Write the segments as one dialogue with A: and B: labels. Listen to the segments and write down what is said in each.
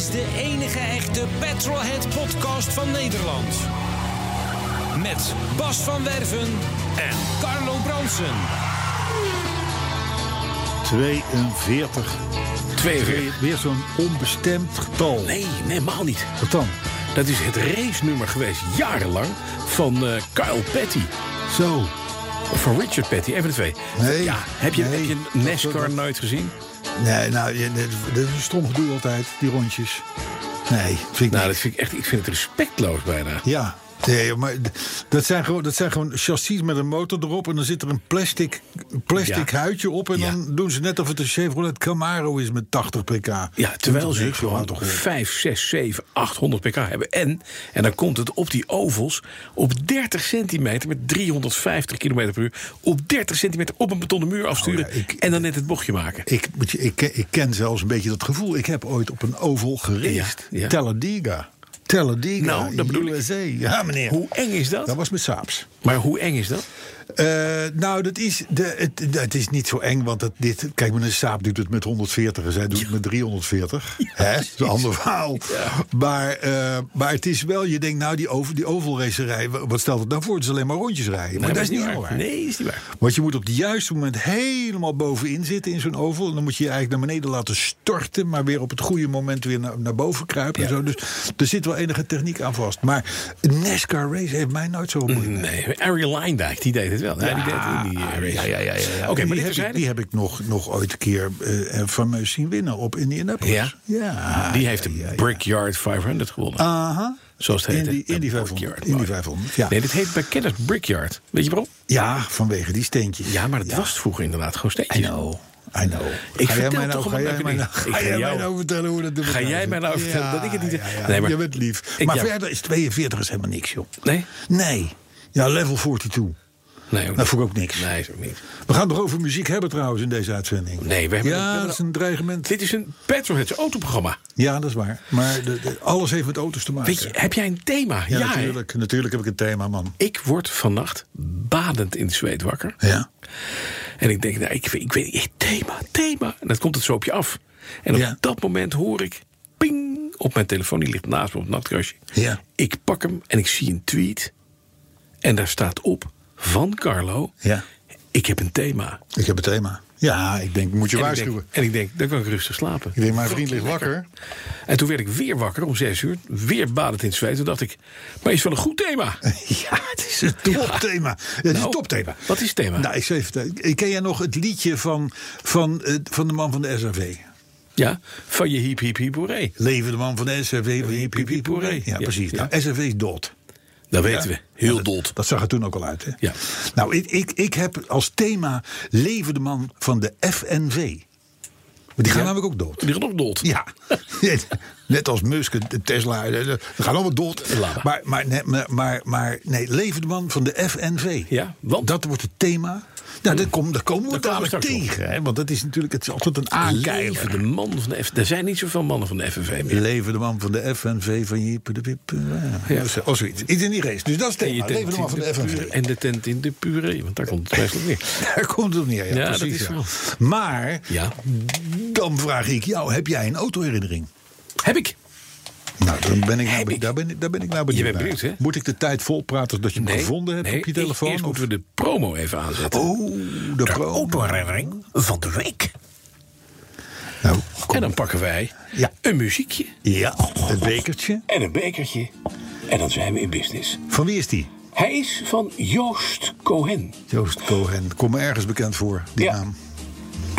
A: Is de enige echte Petrolhead podcast van Nederland. Met Bas van Werven en Carlo Bronsen.
B: 42.
C: 42.
B: Weer zo'n onbestemd getal.
C: Nee, helemaal niet.
B: Wat dan?
C: Dat is het race-nummer geweest, jarenlang, van eh, Kyle Petty.
B: Zo.
C: Of van Richard Petty, even de twee.
B: Nee,
C: Ja, heb je,
B: nee.
C: heb je NASCAR
B: Dat- dat-
C: nooit gezien?
B: Nee, nou, dat dat is een stom gedoe altijd, die rondjes. Nee, vind ik
C: Nou,
B: niet.
C: dat vind ik echt, ik vind het respectloos bijna.
B: Ja. Nee, maar dat zijn, gewoon, dat zijn gewoon chassis met een motor erop. En dan zit er een plastic, plastic
C: Ja.
B: huidje op. En
C: Ja.
B: dan doen ze net of het een Chevrolet Camaro is met 80 pk.
C: Ja, terwijl ze gewoon
B: toch op.
C: 5, 6, 7, 800 pk hebben. En, en dan komt het op die ovals op 30 centimeter met 350 km per uur. Op 30 centimeter op een betonnen muur afsturen.
B: Oh ja, ik-
C: en dan net het bochtje maken.
B: Ik, moet je- ik, ken- ik ken zelfs een beetje dat gevoel. Ik heb ooit op een oval
C: ja.
B: Talladega. Talladega.
C: Nou, dat bedoel ik.
B: USA. Ja, meneer.
C: Hoe eng is dat?
B: Dat was met Saabs.
C: Maar hoe eng is dat?
B: Eh, nou, dat is, de, het, het is niet zo eng, want dit, kijk, een Saab doet het met 140 en zij doet het met 340. Hè? Dat is een ander verhaal. Maar, eh, maar het is wel, je denkt, nou, die, over, die ovalracerij, wa- wat stelt het nou voor? Het is alleen maar rondjes rijden. Maar dat is niet waar.
C: Nee, is niet waar.
B: Want je moet op het juiste moment helemaal bovenin zitten in zo'n oval. En dan moet je je eigenlijk naar beneden laten storten. Maar weer op het goede moment weer naar, naar boven kruipen. En zo. Dus er zit wel enige techniek aan vast. Maar NASCAR race heeft mij nooit zo moeilijk.
C: Nee, Ariel Lijndijk, die deed het wel. Ja, die deed in die eh, race.
B: ja, ja, ja, ja.
C: Oké, maar
B: die,
C: dit
B: heb ik,
C: terzijde.
B: die heb ik nog, nog ooit een keer eh fameus zien winnen op Indianapolis.
C: Ja?
B: Ja.
C: Die heeft de. Brickyard 500 gewonnen.
B: Aha.
C: Zoals het heet.
B: Indy,
C: hè?
B: Indy
C: De
B: 500.
C: Brickyard,
B: Indy
C: mooi.
B: 500, ja.
C: Nee, dit heet bij kenners Brickyard. Weet je waarom?
B: Ja, vanwege die steentjes.
C: Ja, maar het was vroeger inderdaad gewoon
B: I
C: steentjes.
B: know. I know.
C: Ik
B: ga jij
C: vertel
B: mij nou,
C: toch
B: ga jij mij nou,
C: ding. Ik
B: ga
C: ga
B: jij mij nou vertellen hoe dat in
C: Ga jij mij nou vertellen dat ik het niet-
B: Ja, ja,
C: Nee, maar-
B: je bent lief.
C: Ik-
B: maar verder is 42 is helemaal niks, joh.
C: Nee?
B: Nee. Ja, level 42.
C: Nee,
B: Dat vond ik ook niks.
C: Nee, ook niet.
B: We gaan het nog over muziek hebben trouwens in deze uitzending.
C: Nee, we hebben- we
B: Ja,
C: hebben-
B: dat is een dreigement.
C: Dit is een Petrolheads autoprogramma.
B: Ja, dat is waar. Maar de, de- alles heeft met auto's te maken.
C: Weet je, heb jij een thema?
B: ja, natuurlijk. Natuurlijk heb ik een thema, man.
C: Ik word vannacht badend in de zweet wakker.
B: Ja.
C: En ik denk, nou, ik, weet- ik weet niet, thema, thema. En dan komt het zo op je af. En op
B: Ja.
C: dat moment hoor ik, ping, op mijn telefoon. Die ligt naast me op het nachtkastje.
B: Ja.
C: Ik pak hem en ik zie een tweet. En daar staat op, van Carlo,
B: Ja.
C: ik heb een thema.
B: Ik heb een thema. Ja, ik denk, moet je
C: En ik,
B: waarschuwen.
C: denk, en ik denk, dan kan ik rustig slapen.
B: Ik denk, mijn vriend ligt wakker.
C: En toen werd ik weer wakker om zes uur. Weer badend in het zweet. Toen dacht ik, maar is wel een goed thema.
B: Ja, het is een topthema. Het is
C: Nou,
B: een topthema.
C: Wat is het thema?
B: Nou, ik zal even vertellen. Ken jij nog het liedje van, van, eh, van de man van de SRV?
C: Ja, van je hiep hiep hiep hoeré.
B: Leven de man van de SRV. van Hiep, hiep, hiep, hoeré. Ja,
C: Ja,
B: precies.
C: ja.
B: Nou, SRV is dood.
C: Dat weten we. Heel dood.
B: Dat zag er toen ook al uit. Hè?
C: Ja.
B: Nou, ik, ik, ik heb als thema Leven de man van de FNV. Maar die gaan
C: Ja.
B: namelijk ook dood.
C: Die gaat ook dood.
B: Ja, net als Musk, de Tesla, ze gaan allemaal dood. Maar, maar, nee, maar, maar, nee, leven de man van de FNV.
C: Ja, want?
B: Dat wordt het thema. Nou, kom, daar komen we dadelijk tegen. Hè? Want dat is natuurlijk het is altijd een aankijker.
C: De man van de F. Er zijn niet zoveel mannen van de FNV meer.
B: Leven de man van de FNV van Jippe de Pip. Ja. Of zoiets. Iets in die race. Dus dat is het thema. Leven de man van de FNV.
C: en de tent in de puree. Want daar komt het meestal neer.
B: Daar komt het neer. Ja,
C: Ja, dat
B: precies,
C: is
B: ja. Maar
C: Ja.
B: dan vraag ik jou, heb jij een autoherinnering?
C: Heb ik.
B: Nou, dan ben ik nou,
C: Heb
B: be-
C: ik.
B: daar, ben, ik- daar ben ik nou benieuwd
C: bent
B: naar.
C: benieuwd, hè?
B: Moet ik de tijd vol praten dat je hem gevonden hebt
C: nee,
B: op je telefoon?
C: Eerst
B: of-
C: moeten we de promo even aanzetten.
B: Oh, de pro.
C: autoherinnering van de week.
B: Nou, kom.
C: En dan pakken wij
B: Ja.
C: een muziekje
B: Ja, het bekertje.
C: en een bekertje. En dan zijn we in business.
B: Van wie is die?
C: Hij is van Joost Cohen.
B: Joost Cohen. Kom me ergens bekend voor, die
C: Ja.
B: naam.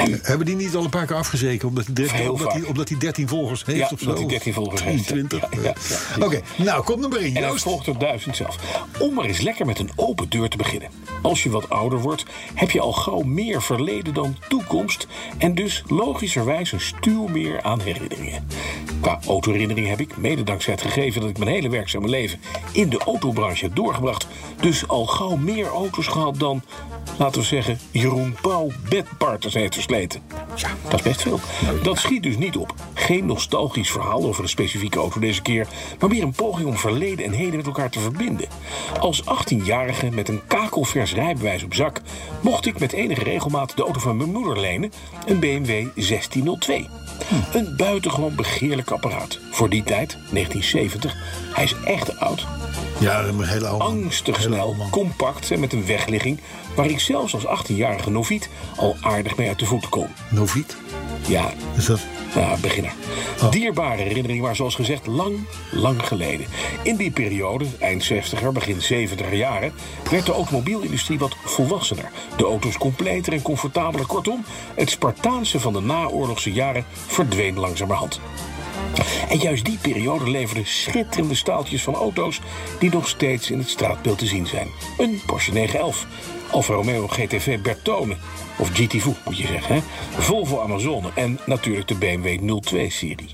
B: Hebben die niet al een paar keer afgezeken? Omdat hij 13,
C: Heel
B: omdat hij,
C: vaak.
B: omdat hij 13 volgers heeft
C: Ja,
B: of zo?
C: omdat hij 13 volgers heeft.
B: 23.
C: Ja, ja, ja.
B: Oké, nou kom er maar in,
C: En hij volgt er duizend zelf. Om maar eens lekker met een open deur te beginnen. Als je wat ouder wordt, heb je al gauw meer verleden dan toekomst. En dus logischerwijs een stuw meer aan herinneringen. Qua autoherinnering heb ik, mede dankzij het gegeven dat ik mijn hele werkzame leven in de autobranche heb doorgebracht. Dus al gauw meer auto's gehad dan, laten we zeggen, Jeroen Pauw bedpartners heeft versleten. Ja, dat is best veel. Dat schiet dus niet op. Geen nostalgisch verhaal over een specifieke auto deze keer, maar meer een poging om verleden en heden met elkaar te verbinden. Als 18-jarige met een kakelvers rijbewijs op zak mocht ik met enige regelmaat de auto van mijn moeder lenen, een BMW 1602. Een buitengewoon begeerlijk apparaat. Voor die tijd, 1970. Hij is echt oud.
B: Ja, een hele oude.
C: Angstig
B: Hele
C: snel,
B: oude
C: compact en met een wegligging... waar ik zelfs als 18-jarige noviet al aardig mee uit de voeten kon.
B: Noviet?
C: Ja,
B: Is dat...
C: ja, beginner. Dierbare herinnering, maar zoals gezegd lang, lang geleden. In die periode, eind 60er, begin 70er jaren... werd de automobielindustrie wat volwassener. De auto's completer en comfortabeler. Kortom, het Spartaanse van de naoorlogse jaren verdween langzamerhand. En juist die periode leverde schitterende staaltjes van auto's... die nog steeds in het straatbeeld te zien zijn. Een Porsche 911, Alfa Romeo GTV Bertone... of GT4 moet je zeggen, hè? Volvo Amazone en natuurlijk de BMW 02-serie.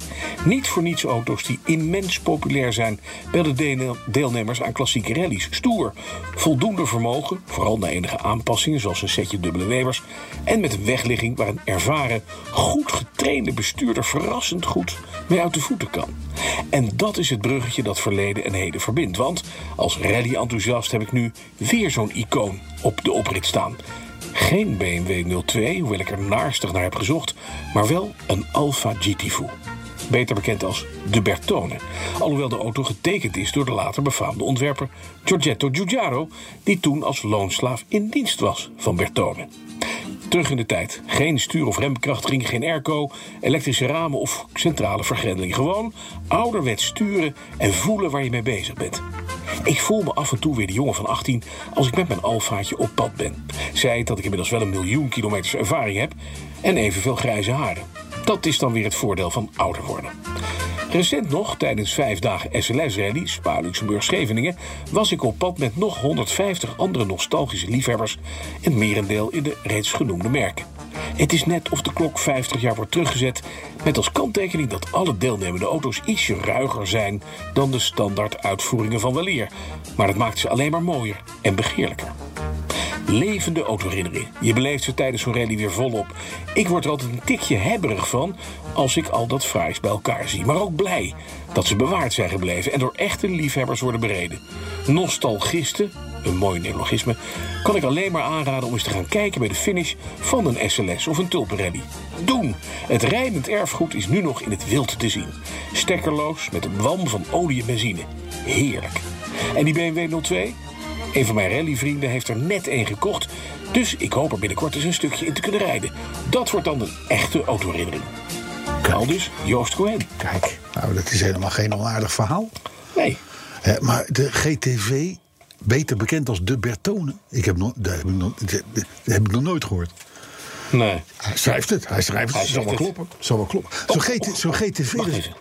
C: Niet voor niets auto's die immens populair zijn... bij de deel- deelnemers aan klassieke rallies. Stoer, voldoende vermogen, vooral na enige aanpassingen... zoals een setje dubbele Webers... en met een wegligging waar een ervaren, goed getrainde bestuurder... verrassend goed mee uit de voeten kan. En dat is het bruggetje dat verleden en heden verbindt. Want als rally-enthousiast heb ik nu weer zo'n icoon op de oprit staan. Geen BMW 02, hoewel ik er naarstig naar heb gezocht... maar wel een Alfa GT4. Beter bekend als de Bertone. Alhoewel de auto getekend is door de later befaamde ontwerper Giorgetto Giugiaro... die toen als loonslaaf in dienst was van Bertone. Terug in de tijd. Geen stuur- of rembekrachtiging, geen airco, elektrische ramen of centrale vergrendeling. Gewoon ouderwets sturen en voelen waar je mee bezig bent. Ik voel me af en toe weer de jongen van 18 als ik met mijn alfaatje op pad ben. Zij dat ik inmiddels wel een miljoen kilometers ervaring heb en evenveel grijze haren. Dat is dan weer het voordeel van ouder worden. Recent nog, tijdens vijf dagen SLS-rally, Spa, Luxemburg, Scheveningen... was ik op pad met nog 150 andere nostalgische liefhebbers... en merendeel in de reeds genoemde merken. Het is net of de klok 50 jaar wordt teruggezet... met als kanttekening dat alle deelnemende auto's ietsje ruiger zijn... dan de standaard uitvoeringen van weleer. Maar dat maakt ze alleen maar mooier en begeerlijker. Levende autoherinneringen. Je beleeft ze tijdens zo'n rally weer volop. Ik word er altijd een tikje hebberig van als ik al dat fraais bij elkaar zie. Maar ook blij dat ze bewaard zijn gebleven en door echte liefhebbers worden bereden. Nostalgisten, een mooi neologisme, kan ik alleen maar aanraden om eens te gaan kijken bij de finish van een SLS of een tulpenrally. Doen! Het rijdend erfgoed is nu nog in het wild te zien. Stekkerloos met een walm van olie en benzine. Heerlijk. En die BMW 02? Een van mijn rallyvrienden heeft er net één gekocht. Dus ik hoop er binnenkort eens een stukje in te kunnen rijden. Dat wordt dan een echte autoherinnering. Al dus Joost Cohen.
B: Kijk, nou, dat is helemaal geen onaardig verhaal.
C: Nee,
B: maar de GTV, beter bekend als de Bertone... Ik heb nog, dat, heb ik nog, dat heb ik nog nooit gehoord.
C: nee.
B: Hij schrijft het, hij schrijft het.
C: Hij
B: Zal wel kloppen. Zal wel kloppen. Zo'n GT zo'n GTV...
C: Wacht
B: dat-
C: even.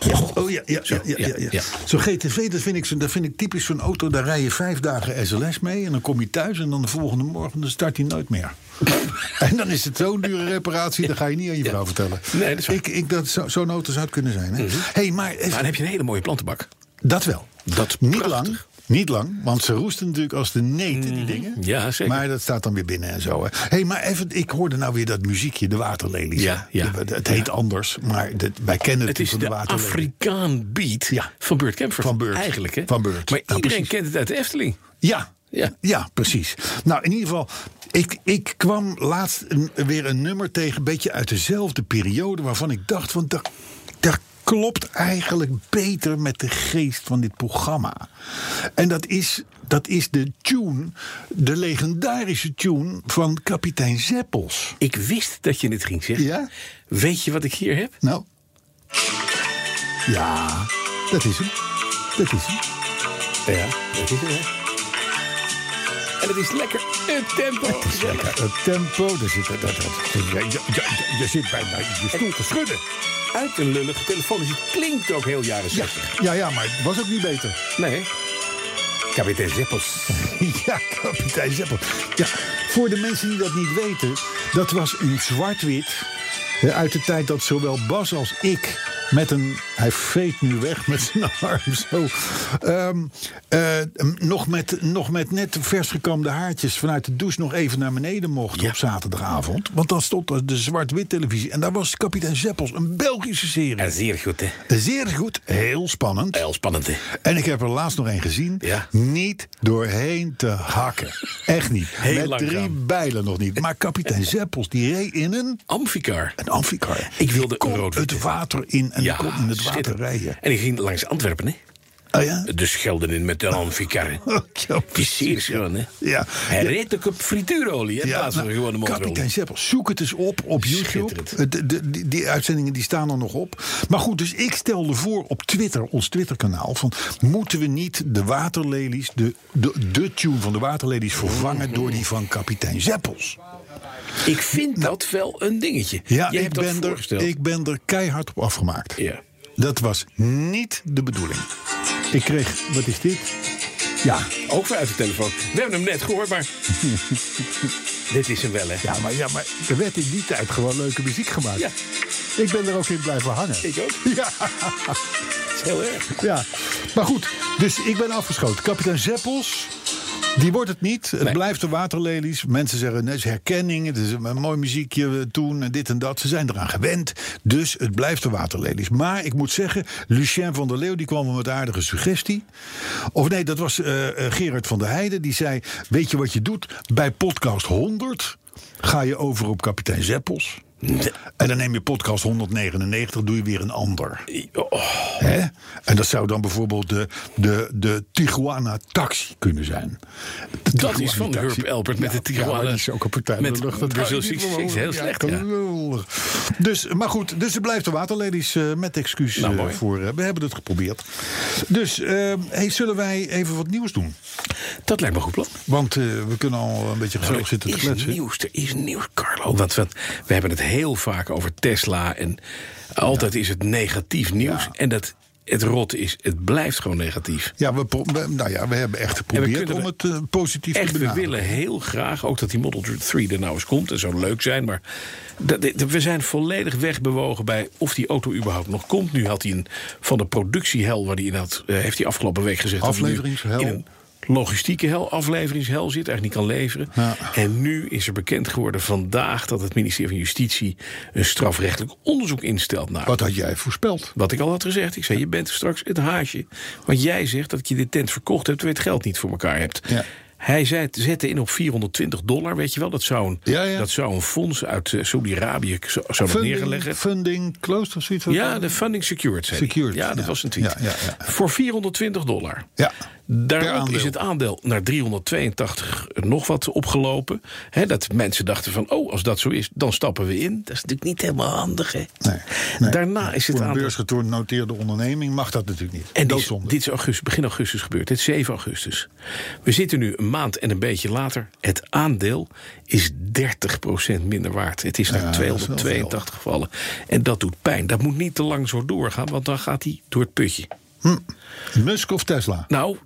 B: Ja, oh ja, ja, ja, ja, ja. Zo'n GTV, dat vind, ik, zo- dat vind ik typisch zo'n auto. Daar rij je vijf dagen SLS mee. En dan kom je thuis en dan de volgende morgen dan start hij nooit meer. en dan is het zo'n dure reparatie, dat ga je niet aan je vrouw vertellen.
C: Nee, dat is waar.
B: ik, ik, dat, zo- Zo'n auto zou het kunnen zijn. Hè? hey, maar even-
C: Maar dan heb je een hele mooie plantenbak.
B: dat wel.
C: Dat
B: niet
C: prachtig.
B: lang. Niet lang, want ze roesten natuurlijk als de neten, die dingen.
C: ja, zeker.
B: Maar dat staat dan weer binnen en zo. Hè. hey, maar even, ik hoorde nou weer dat muziekje, de waterlelies.
C: Ja, ja.
B: De- Het heet anders, maar wij kennen het,
C: Het is
B: van de
C: de
B: waterlelies.
C: Afrikaan beat
B: Ja.
C: van Burt Kemper.
B: Van Burt.
C: Eigenlijk, hè?
B: Van Burt.
C: Maar
B: Nou,
C: iedereen
B: precies.
C: kent het uit de Efteling.
B: Ja.
C: Ja.
B: Ja. precies. Nou, in ieder geval, ik, ik kwam laatst een- weer een nummer tegen, een beetje uit dezelfde periode, waarvan ik dacht, want dat, dat klopt eigenlijk beter met de geest van dit programma. En dat is, dat is de tune, de legendarische tune van kapitein Zeppels.
C: Ik wist dat je het ging zeggen.
B: Ja?
C: Weet je wat ik hier heb?
B: Nou. Ja, dat is hem. Dat is hem.
C: Ja, dat is het, hè? En het is lekker het tempo.
B: Het tempo, daar zit, dat, dat, je, je, je, zit bijna je stoel te schudden.
C: Uit een lullige telefoon. Dus het klinkt ook heel jaren 60.
B: Ja, ja, maar het was ook niet beter.
C: Nee. Kapitein Zeppels.
B: Ja, kapitein Zeppel. Ja, voor de mensen die dat niet weten, dat was een zwart-wit. eh, Uit de tijd dat zowel Bas als ik met een. Hij veet nu weg met zijn arm zo. ehm, eh, nog, met, nog met net vers gekamde haartjes vanuit de douche nog even naar beneden mochten
C: Ja.
B: op zaterdagavond. Want dan stond de zwart-wit televisie. En daar was kapitein Zeppels, een Belgische serie.
C: Ja, zeer goed, hè.
B: Zeer goed, heel spannend.
C: Heel spannend, hè.
B: En ik heb er laatst nog een gezien.
C: Ja.
B: Niet doorheen te hakken. Echt niet.
C: Heel
B: Met
C: langzaam.
B: drie bijlen nog niet. Maar kapitein Zeppels die reed in een,
C: Amficar.
B: een amficar.
C: Ik wilde een rood
B: het water in en die kon in het water rijden.
C: En die ging langs Antwerpen, hè.
B: Oh ja?
C: De Schelden in met de.
B: Ja,
C: is zeer schoon, hè.
B: Ja.
C: Hij reed ook op frituurolie, hè,
B: Ja,
C: plaats van
B: nou, kapitein. Zeppels, zoek het eens op op YouTube. De, de, die, die uitzendingen die staan er nog op. Maar goed, dus ik stelde voor op Twitter, ons Twitterkanaal... van moeten we niet de waterlelies, de, de, de tune van de waterlelies... vervangen door die van kapitein Zeppels?
C: Ik vind dat wel een dingetje.
B: Ja, ik ben, er, ik ben er keihard op afgemaakt.
C: Ja.
B: Dat was niet de bedoeling. Ik kreeg, wat is dit? Ja,
C: Ook weer uit de telefoon. We hebben hem net gehoord, maar... Dit is hem wel, hè.
B: ja, maar, ja, maar er werd in die tijd gewoon leuke muziek gemaakt.
C: Ja.
B: Ik ben er ook in blijven hangen.
C: Ik ook.
B: Ja,
C: Dat is heel erg.
B: ja. Maar goed, dus ik ben afgeschoten. Kapitein Zeppels, die wordt het niet. Het
C: Nee.
B: blijft de waterlelies. Mensen zeggen, het is herkenning. Het is een mooi muziekje toen en dit en dat. Ze zijn eraan gewend. Dus het blijft de waterlelies. Maar ik moet zeggen, Lucien van der Leeuw die kwam met een aardige suggestie. Of nee, dat was eh, eh, Gerard van der Heijden. Die zei, weet je wat je doet? Bij podcast 100 ga je over op kapitein Zeppels. En dan neem je podcast 199, doe je weer een ander.
C: Oh,
B: Hè? En dat zou dan bijvoorbeeld de, de, de Tijuana Taxi kunnen zijn. De
C: dat
B: Tijuana
C: is van
B: Taxi.
C: Herb Elbert met
B: Ja,
C: de Tijuana.
B: Ja, die is ook een partij
C: met
B: de lucht. Dat
C: Brazil 66. Heel slecht, ja.
B: Dus, maar goed, dus er blijft de waterladies eh, met excuus
C: Nou,
B: eh, voor. eh, we hebben het geprobeerd. Dus eh, hey, zullen wij even wat nieuws doen?
C: Dat lijkt me een goed plan.
B: Want we kunnen al een beetje gezellig zitten te
C: Nou, er is
B: kletsen.
C: nieuws, er is nieuws, Carlo. Want, want we hebben het heel vaak over Tesla. En altijd is het negatief nieuws.
B: Ja.
C: En dat, het rot is, het blijft gewoon negatief.
B: Ja, we, we- nou ja, we hebben echt geprobeerd om
C: we-
B: het eh, positief
C: Echt,
B: te
C: we
B: benaderen.
C: willen heel graag ook dat die Model 3 er nou eens komt. Dat zou leuk zijn, maar dat- dat- we zijn volledig wegbewogen bij of die auto überhaupt nog komt. Nu had hij een van de productiehel waar hij in had, eh, heeft hij afgelopen week gezegd
B: Afleveringshel.
C: Logistieke hel, afleveringshel zit, eigenlijk niet kan leveren.
B: Ja.
C: En nu is er bekend geworden vandaag dat het ministerie van Justitie een strafrechtelijk onderzoek instelt naar.
B: Wat had jij voorspeld?
C: Wat ik al had gezegd. Ik zei, je bent straks het haasje. Want jij zegt dat je dit tent verkocht hebt... terwijl je het geld niet voor elkaar hebt.
B: Ja.
C: Hij zei, het zette in op 420 dollar, weet je wel. Dat zou een,
B: Ja, ja.
C: Dat zou een fonds uit eh, Saudi-Arabië zo- zou dat neerleggen.
B: funding closed of zoiets?
C: Ja, de funding secured.
B: Secured,
C: Ja, dat
B: ja.
C: was een tweet.
B: Ja, ja, ja.
C: Voor 420 dollar.
B: Ja.
C: Daarop is het aandeel naar 382 nog wat opgelopen. Dat mensen dachten van, oh, als dat zo is, dan stappen we in. Dat is natuurlijk niet helemaal handig, hè?
B: Nee, nee.
C: Daarna is het
B: Voor een
C: aandeel...
B: beursgenoteerde onderneming mag dat natuurlijk niet.
C: En dit is, dit is augustus, begin augustus gebeurd. Dit is 7 augustus. We zitten nu een maand en een beetje later. Het aandeel is 30% minder waard. Het is naar
B: Ja, dat is wel
C: 282 gevallen. En dat doet pijn. Dat moet niet te lang zo doorgaan, want dan gaat hij door het putje.
B: Musk of Tesla?
C: Nou,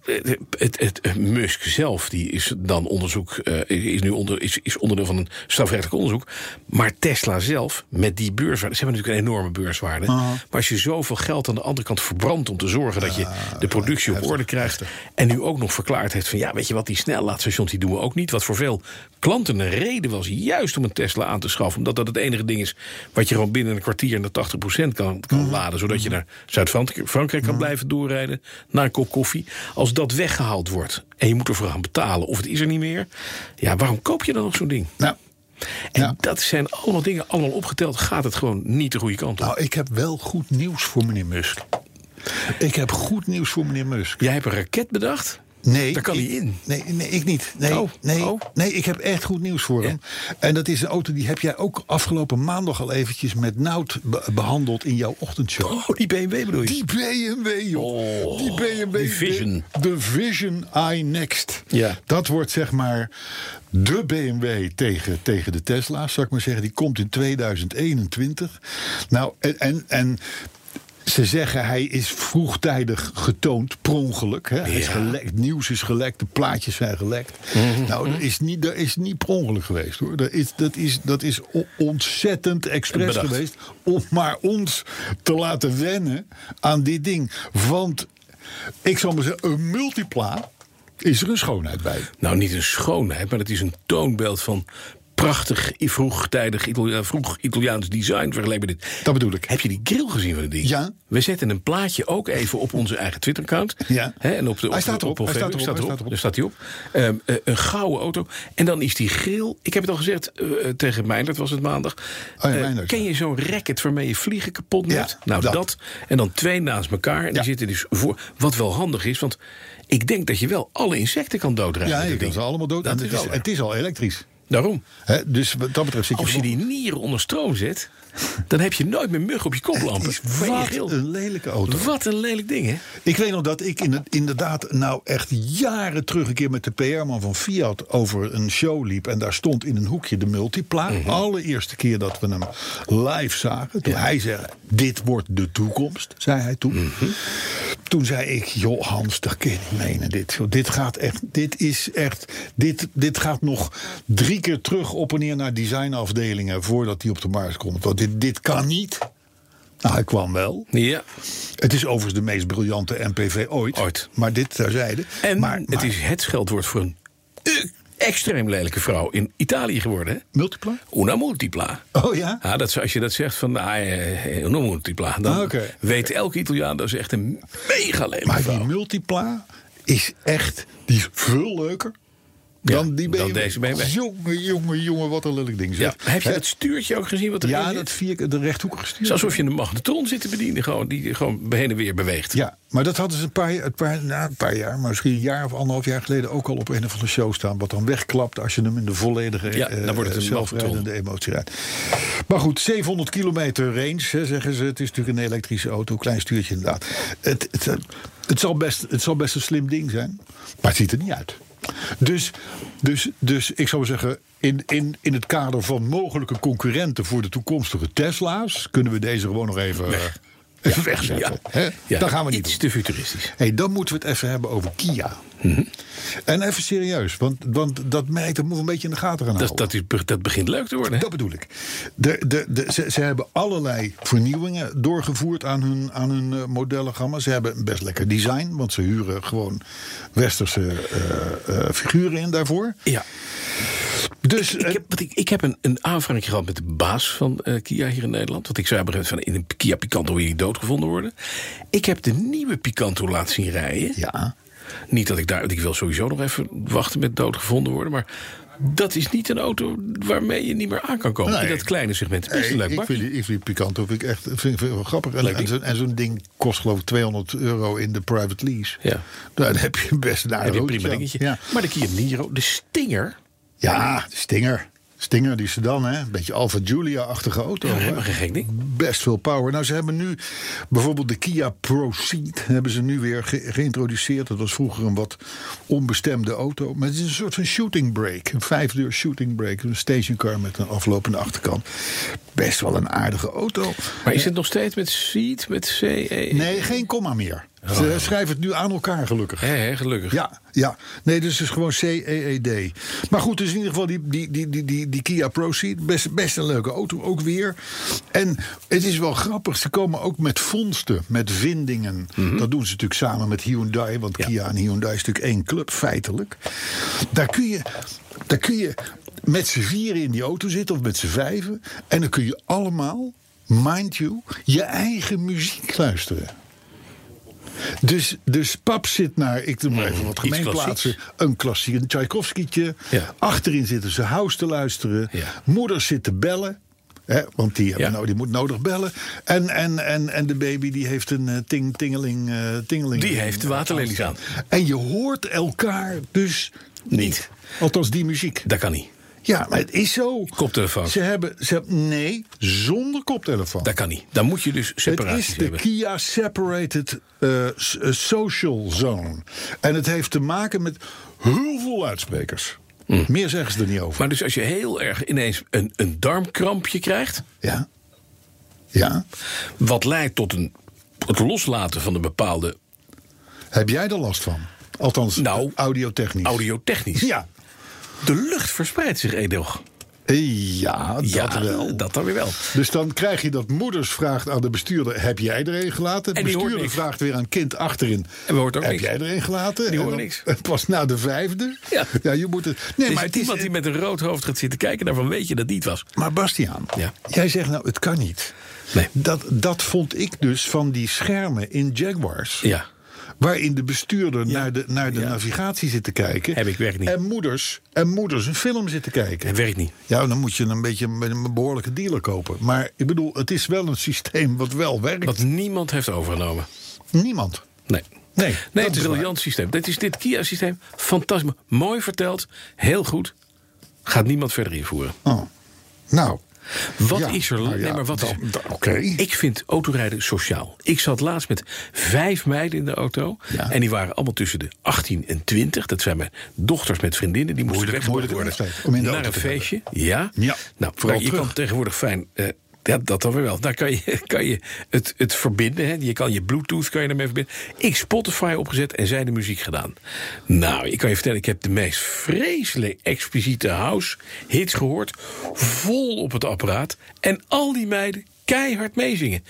C: het, het, Musk zelf die is dan onderzoek, eh, is nu onder, is, is onderdeel van een strafrechtelijk onderzoek. Maar Tesla zelf, met die beurswaarde, ze hebben natuurlijk een enorme beurswaarde. Maar als je zoveel geld aan de andere kant verbrandt om te zorgen dat je de productie op orde krijgt. En nu ook nog verklaard heeft van ja, weet je wat, die snelladstations die doen we ook niet. Wat voor veel klanten een reden was juist om een Tesla aan te schaffen. Omdat dat het enige ding is wat je gewoon binnen een kwartier naar 80% kan, kan laden. Zodat je naar Zuid-Frankrijk kan blijven doorrijden. Naar een kop koffie. Als dat weggehaald wordt en je moet ervoor gaan betalen of het is er niet meer. Ja, waarom koop je dan nog zo'n ding?
B: Nou,
C: En
B: Ja.
C: dat zijn allemaal dingen, allemaal opgeteld. Gaat het gewoon niet de goede kant op.
B: nou, ik heb wel goed nieuws voor meneer Musk. Ik heb goed nieuws voor meneer Musk.
C: Jij hebt een raket bedacht.
B: Nee,
C: Daar kan
B: ik,
C: hij in.
B: Nee, nee, ik niet. Nee,
C: Oh,
B: nee,
C: oh.
B: nee, ik heb echt goed nieuws voor hem. En dat is een auto die heb jij ook afgelopen maandag al eventjes met Nout be- behandeld in jouw ochtendshow.
C: Oh, die BMW bedoel je?
B: Die BMW, joh.
C: Oh,
B: die BMW.
C: die Vision.
B: De, de Vision iNext.
C: Ja.
B: Dat wordt zeg maar de BMW tegen, tegen de Tesla, zou ik maar zeggen. Die komt in 2021. Nou, en, en, en ze zeggen hij is vroegtijdig getoond, per ongeluk. Hè? Hij is gelekt, nieuws is gelekt, de plaatjes zijn gelekt. Nou, dat is niet, dat is niet per ongeluk geweest hoor. Dat is, dat is, dat is ontzettend expres geweest. Om maar ons te laten wennen aan dit ding. Want ik zal maar zeggen, een multipla is er een schoonheid bij.
C: Nou, niet een schoonheid, maar het is een toonbeeld van prachtig, vroegtijdig Italia, vroeg Italiaans design vergeleken met dit.
B: Dat bedoel ik.
C: Heb je die grill gezien van het ding?
B: Ja.
C: We zetten een plaatje ook even op onze eigen Twitter-account.
B: Ja.
C: En op de, op
B: Hij staat erop,
C: op
B: hij staat erop, hij staat erop.
C: Daar staat hij op. Ehm, eh, een gouden auto. En dan is die grill. Ik heb het al gezegd eh, tegen Meijnerd, was het maandag.
B: Oh ja,
C: Eh, ken je zo'n racket waarmee je vliegen kapot maakt?
B: Ja,
C: nou,
B: dat.
C: dat. En dan twee naast elkaar. En
B: Ja.
C: die zitten dus voor. Wat wel handig is, want ik denk dat je wel alle insecten kan doodrijden.
B: Ja, je
C: dat
B: kan ze allemaal dood.
C: Dat is
B: is, het is al elektrisch.
C: Daarom.
B: Hè, dus wat dat betreft zit je
C: Als je
B: gewoon-
C: die nieren onder stroom zet, dan heb je nooit meer mug op je koplampen.
B: Wat een lelijke auto.
C: Wat een lelijk ding, hè?
B: Ik weet nog dat ik in het, inderdaad nou echt jaren terug een keer met de PR-man van Fiat over een show liep. En daar stond in een hoekje de Multipla.
C: Mhm.
B: Allereerste keer dat we hem live zagen. Toen hij zei, dit wordt de toekomst, zei hij toen.
C: Mhm.
B: Toen zei ik, joh Hans, dat kun je niet menen. Dit, dit gaat echt, dit is echt, dit, dit gaat nog drie keer terug op en neer naar designafdelingen voordat hij op de markt komt. Want dit, dit kan niet. Nou, hij kwam wel.
C: Ja.
B: Het is overigens de meest briljante MPV ooit.
C: Ooit.
B: Maar dit terzijde.
C: En
B: maar,
C: het
B: maar-
C: is het scheldwoord voor een extreem lelijke vrouw in Italië geworden, hè?
B: Multipla?
C: Una multipla.
B: Oh ja?
C: Ja, dat, is- als je dat zegt van ah, eh, una multipla, dan
B: Ah,
C: weet elke Italiaan dat is echt een mega lelijke
B: Maar
C: vrouw.
B: die Multipla is echt die is veel leuker dan die
C: dan deze BMW.
B: Jongen, jongen, jongen, wat een lelijk ding
C: Ja.
B: zeg.
C: Heb je
B: Hè?
C: dat stuurtje ook gezien wat erin
B: Ja,
C: zit?
B: dat vier, de rechthoekige
C: Het
B: stuur.
C: is alsof je een magnetron zit te bedienen, gewoon, die gewoon heen en weer beweegt.
B: Ja, maar dat hadden ze een paar, een paar, nou, een paar jaar, maar misschien een jaar of anderhalf jaar geleden ook al op een of andere show staan. Wat dan wegklapt als je hem in de volledige
C: Ja,
B: eh,
C: dan wordt het een
B: zelfrijdende emotie rijdt. Maar goed, 700 kilometer range, hè, zeggen ze. Het is natuurlijk een elektrische auto, klein stuurtje inderdaad. Het, het, het, zal best, het zal best een slim ding zijn, maar het ziet er niet uit. Dus, dus, dus ik zou zeggen, in, in, in het kader van mogelijke concurrenten voor de toekomstige Tesla's, kunnen we deze gewoon nog even, even wegzetten.
C: Ja. Ja,
B: Dat gaan we niet
C: iets
B: doen.
C: te futuristisch.
B: Hey, dan moeten we het even hebben over Kia.
C: Mhm.
B: En even serieus, want, want dat merk dat moet we een beetje in de gaten gaan houden.
C: Dat, dat, is, dat begint leuk te worden. hè?
B: Dat bedoel ik. De, de, de, ze, ze hebben allerlei vernieuwingen doorgevoerd aan hun, aan hun eh, modellengamma. Ze hebben een best lekker design, want ze huren gewoon westerse eh, eh, figuren in daarvoor.
C: Ja.
B: Dus
C: Ik
B: eh,
C: heb, wat ik, ik heb een, een aanvraag gehad met de baas van eh, Kia hier in Nederland. Want ik zei van in een Kia Picanto wil je niet doodgevonden worden. Ik heb de nieuwe Picanto laten zien rijden.
B: ja,
C: Niet dat ik daar, ik wil sowieso nog even wachten met doodgevonden worden. Maar dat is niet een auto waarmee je niet meer aan kan komen.
B: Nee.
C: In dat kleine segment. Best leuk
B: ik, vind, die- ik vind Picanto vind ik echt vind, vind ik wel grappig. En, en zo'n ding kost geloof ik 200 euro in de private lease.
C: Ja.
B: Dan heb je best een aardig
C: prima dingetje.
B: Ja.
C: Maar de Kia Niro, de Stinger.
B: Ja, Stinger. Stinger, die sedan, hè? Beetje Alfa Giulia-achtige auto.
C: Ja, helemaal geen gek ding.
B: Best veel power. Nou, ze hebben nu bijvoorbeeld de Kia Proceed hebben ze nu weer ge- geïntroduceerd. Dat was vroeger een wat onbestemde auto. Maar het is een soort van shooting brake. Een vijfdeur shooting brake. Een stationcar met een aflopende achterkant. Best wel een aardige auto.
C: Maar is het nog steeds met Seat, met CE?
B: Nee, geen komma meer. Ze schrijven het nu aan elkaar gelukkig.
C: Hè, hè, gelukkig.
B: Ja, ja. Nee, dus het is gewoon CEED. Maar goed, dus in ieder geval die, die, die, die, die, die Kia Proceed. Best, best een leuke auto, ook weer. En het is wel grappig, ze komen ook met vondsten, met vindingen. Dat doen ze natuurlijk samen met Hyundai. Want
C: Ja.
B: Kia en Hyundai is natuurlijk één club, feitelijk. Daar kun je... Daar kun je met z'n vieren in die auto zitten of met z'n vijven. En dan kun je allemaal, mind you, je eigen muziek luisteren. Dus, dus pap zit naar, ik doe maar even wat
C: Iets
B: gemeenplaatsen, een klassiek, een Tchaikovskytje.
C: Ja.
B: Achterin zitten ze house te luisteren.
C: Ja.
B: Moeder zit te bellen. Hè, want die, hebben
C: Ja.
B: nou, die moet nodig bellen. En, en, en, en de baby die heeft een eh, ting, tingeling, eh, tingeling.
C: Die heeft de waterlelies aan.
B: En je hoort elkaar dus niet.
C: Niet.
B: Althans, die muziek.
C: Dat kan niet.
B: Ja, maar het is zo.
C: Koptelefoon.
B: Ze hebben, ze hebben nee, zonder koptelefoon.
C: Dat kan niet. Dan moet je dus
B: Het
C: separaties
B: is de
C: hebben.
B: Kia Separated eh, eh, Social Zone. En het heeft te maken met heel veel luidsprekers. Meer zeggen ze er niet over.
C: Maar dus als je heel erg ineens een, een darmkrampje krijgt...
B: ja. Ja.
C: wat leidt tot een, het loslaten van een bepaalde
B: Heb jij er last van? Althans,
C: Nou,
B: audiotechnisch.
C: audiotechnisch...
B: Ja.
C: De lucht verspreidt zich.
B: Eh, Ja, dat
C: ja,
B: wel.
C: dat dan weer wel.
B: Dus dan krijg je dat moeders vraagt aan de bestuurder: heb jij er een gelaten? De
C: die hoort
B: bestuurder vraagt weer aan kind achterin:
C: En we hoort ook
B: heb
C: niks.
B: jij er een gelaten?
C: Die
B: En
C: horen
B: dan-
C: niks.
B: Pas na de vijfde.
C: Ja.
B: je moet het. Nee, maar
C: is
B: het is.
C: iemand die met een rood hoofd gaat zitten kijken... daarvan weet je dat niet was.
B: Maar Bastiaan,
C: Ja.
B: jij zegt nou, het kan niet.
C: Nee.
B: Dat, dat vond ik dus van die schermen in Jaguars.
C: Ja.
B: Waarin de bestuurder naar de, naar de
C: Ja.
B: navigatie zit te kijken.
C: Heb ik werkt niet.
B: En moeders, en moeders een film zitten kijken.
C: Het werkt niet.
B: Ja, dan moet je een beetje een, een behoorlijke dealer kopen. Maar ik bedoel, het is wel een systeem wat wel werkt.
C: Wat niemand heeft overgenomen.
B: Niemand.
C: Nee.
B: Nee,
C: Nee,
B: dat
C: het is een briljant systeem. Dit is dit Kia-systeem. Fantastisch. Mooi verteld. Heel goed. Gaat niemand verder invoeren.
B: Oh. Nou.
C: Wat
B: ja,
C: is er?
B: nou ja,
C: nee, maar wat
B: dan-
C: is. Ik vind autorijden sociaal. Ik zat laatst met vijf meiden in de auto.
B: Ja.
C: En die waren allemaal tussen de 18 en 20. Dat zijn mijn dochters met vriendinnen. Die moesten weggebracht worden
B: moeilijke leeftijd om in de
C: naar
B: auto
C: een feestje. Ja.
B: Ja,
C: Nou,
B: vooral
C: je
B: terug.
C: kan tegenwoordig fijn. eh, ja, dat dan weer wel. Daar kan je, kan je het, het verbinden. Hè. Je kan je Bluetooth kan je ermee verbinden. Ik Spotify opgezet en zij de muziek gedaan. Nou, ik kan je vertellen, ik heb de meest vreselijk expliciete house hits gehoord. Vol op het apparaat. En al die meiden keihard meezingen.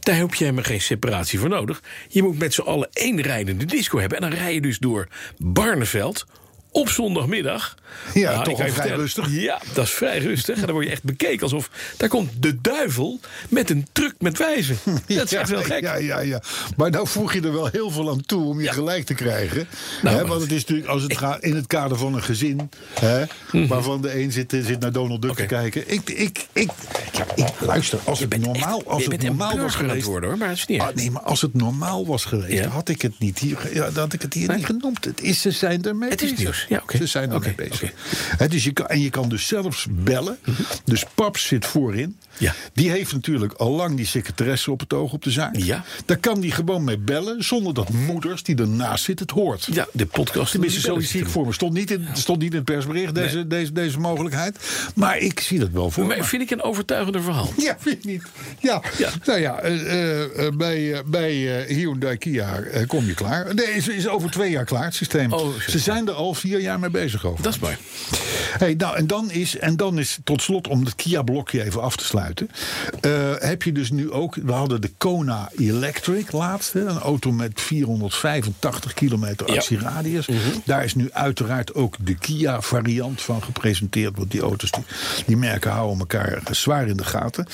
C: Daar heb je helemaal geen separatie voor nodig. Je moet met z'n allen één rijdende disco hebben. En dan rij je dus door Barneveld op zondagmiddag.
B: Ja,
C: Nou,
B: toch al vrij
C: vertellen,
B: rustig.
C: Ja, dat is vrij rustig. En dan word je echt bekeken alsof... daar komt de duivel met een truck met wijzen. Dat is echt wel gek.
B: Ja, ja, ja. Maar nou voeg je er wel heel veel aan toe om je
C: Ja.
B: gelijk te krijgen.
C: Nou,
B: hè, want het is natuurlijk, als het gaat in het kader van een gezin, hè, waarvan de een zit, zit naar Donald Duck
C: Mhm.
B: Te kijken. Ik, ik, ik, ja, ik luister, als het normaal,
C: echt-
B: als het normaal was
C: het
B: geweest.
C: worden, hoor, maar dat is niet
B: Ah, nee, maar als het normaal was geweest,
C: Ja.
B: had ik het niet hier, ja, dan had ik het hier
C: Nee.
B: niet genoemd. Het is, ze zijn ermee
C: Het is
B: bezig.
C: Ja, oké.
B: Ze zijn ermee
C: Oké,
B: bezig. dus je kan, en je kan dus zelfs bellen. Dus Paps zit voorin.
C: Ja.
B: Die heeft natuurlijk al lang die secretaresse op het oog op de zaak.
C: Ja.
B: Daar kan die gewoon mee bellen, zonder dat moeders die ernaast zit het hoort.
C: Ja, de podcast.
B: Tenminste, zo zie ik voor me. Stond niet in, stond niet in het persbericht, deze, deze, deze mogelijkheid. Maar ik zie dat wel voor me.
C: Maar vind ik een overtuigender verhaal.
B: Ja, vind je niet? Ja,
C: Ja.
B: nou ja, eh, eh, eh, bij, bij eh, Hyundai Kia kom je klaar. Nee, is, is over twee jaar klaar, het systeem.
C: Oh.
B: Ze zijn er al vier jaar mee bezig over.
C: Dat is mooi.
B: Hey, nou, en, dan is, en dan is tot slot, om het Kia-blokje even af te sluiten... eh, heb je dus nu ook... We hadden de Kona Electric laatste. Een auto met 485 kilometer
C: Ja.
B: actieradius. Daar is nu uiteraard ook de Kia-variant van gepresenteerd. Want die auto's, die, die merken houden elkaar zwaar in de gaten.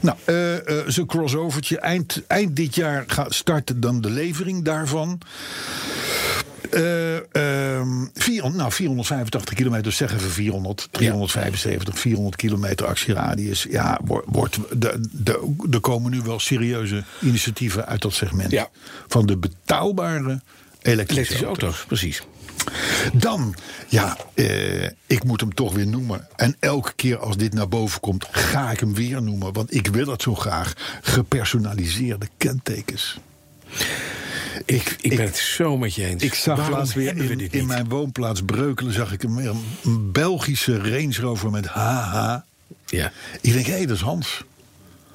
B: Nou, eh eh, zo'n crossovertje. Eind, eind dit jaar gaat, start dan de levering daarvan. Eh, ehm, 400, nou, 485 kilometer, zeggen we 400, 375, 400 kilometer actieradius. Ja, wordt, wordt, de, de, er komen nu wel serieuze initiatieven uit dat segment.
C: Ja.
B: Van de betaalbare elektrische,
C: Elektrische
B: auto's.
C: auto's, precies.
B: Dan, ja, eh, ik moet hem toch weer noemen. En elke keer als dit naar boven komt, ga ik hem weer noemen. Want ik wil het zo graag. Gepersonaliseerde kentekens.
C: Ik, ik ben het zo met je eens.
B: Ik zag
C: Waarom
B: laatst weer
C: we
B: in, mijn woonplaats Breukelen... zag ik een, een Belgische Range Rover met HH.
C: Ja.
B: Ik denk, hé, hey, dat is Hans.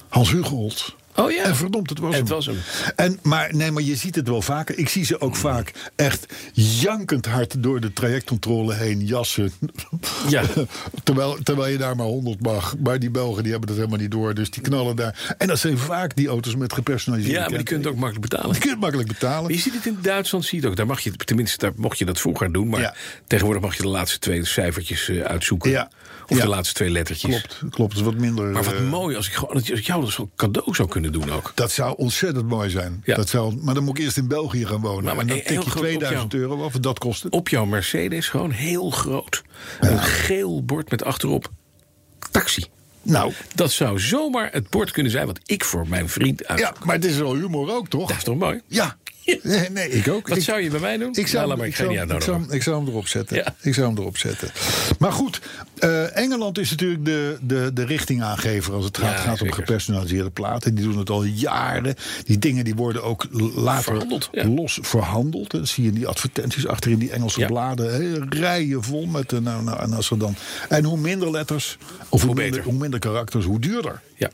B: Hans Hugold.
C: Oh ja.
B: En verdomd, het was
C: Het
B: hem.
C: was hem.
B: En, maar, nee, maar je ziet het wel vaker. Ik zie ze ook vaak echt jankend hard door de trajectcontrole heen jassen.
C: Ja.
B: terwijl, terwijl je daar maar 100 mag. Maar die Belgen die hebben dat helemaal niet door. Dus die knallen daar. En dat zijn vaak die auto's met gepersonaliseerde
C: Ja, maar die kunt het ook makkelijk betalen.
B: Die kun je makkelijk betalen.
C: Je ziet het in Duitsland, zie je het ook. Daar mag je, tenminste, daar mocht je dat vroeger doen. Maar
B: Ja.
C: tegenwoordig mag je de laatste twee cijfertjes eh, uitzoeken.
B: Ja.
C: Of
B: Ja.
C: de laatste twee lettertjes.
B: Klopt, klopt. Het is wat minder.
C: Maar wat
B: eh,
C: mooi als ik, gewoon, als ik jou dat zo'n cadeau zou kunnen doen ook.
B: Dat zou ontzettend mooi zijn.
C: Ja.
B: Dat zou, maar dan moet ik eerst in België gaan wonen.
C: Nou, maar
B: en dan tik je
C: groot op
B: 2000
C: jou.
B: euro af. Dat kost het.
C: Op jouw Mercedes gewoon heel groot. Een geel bord met achterop taxi.
B: Nou,
C: Dat zou zomaar het bord kunnen zijn wat ik voor mijn vriend uit.
B: ja, maar het is wel humor ook, toch?
C: Dat is toch mooi?
B: Ja. Nee, nee, ik ook.
C: Wat
B: Ik-
C: zou je bij mij doen?
B: Ik zou,
C: Nou, laat maar,
B: ik,
C: ik
B: zou,
C: niet
B: ik, zou,
C: uitnodigen.
B: ik zou hem erop zetten.
C: Ja.
B: Ik zou hem erop zetten. Maar goed, eh, Engeland is natuurlijk de, de, de richtingaangever als het gaat,
C: Ja,
B: gaat om gepersonaliseerde platen. Die doen het al jaren. Die dingen die worden ook later
C: Verhandeld, ja.
B: los verhandeld. Dat zie je in die advertenties achter in die Engelse
C: Ja.
B: bladen. Rijen vol met. eh, Nou, nou, en, als er dan, en hoe minder letters, of hoe, minder,
C: beter.
B: hoe minder karakters, hoe duurder.
C: Ja.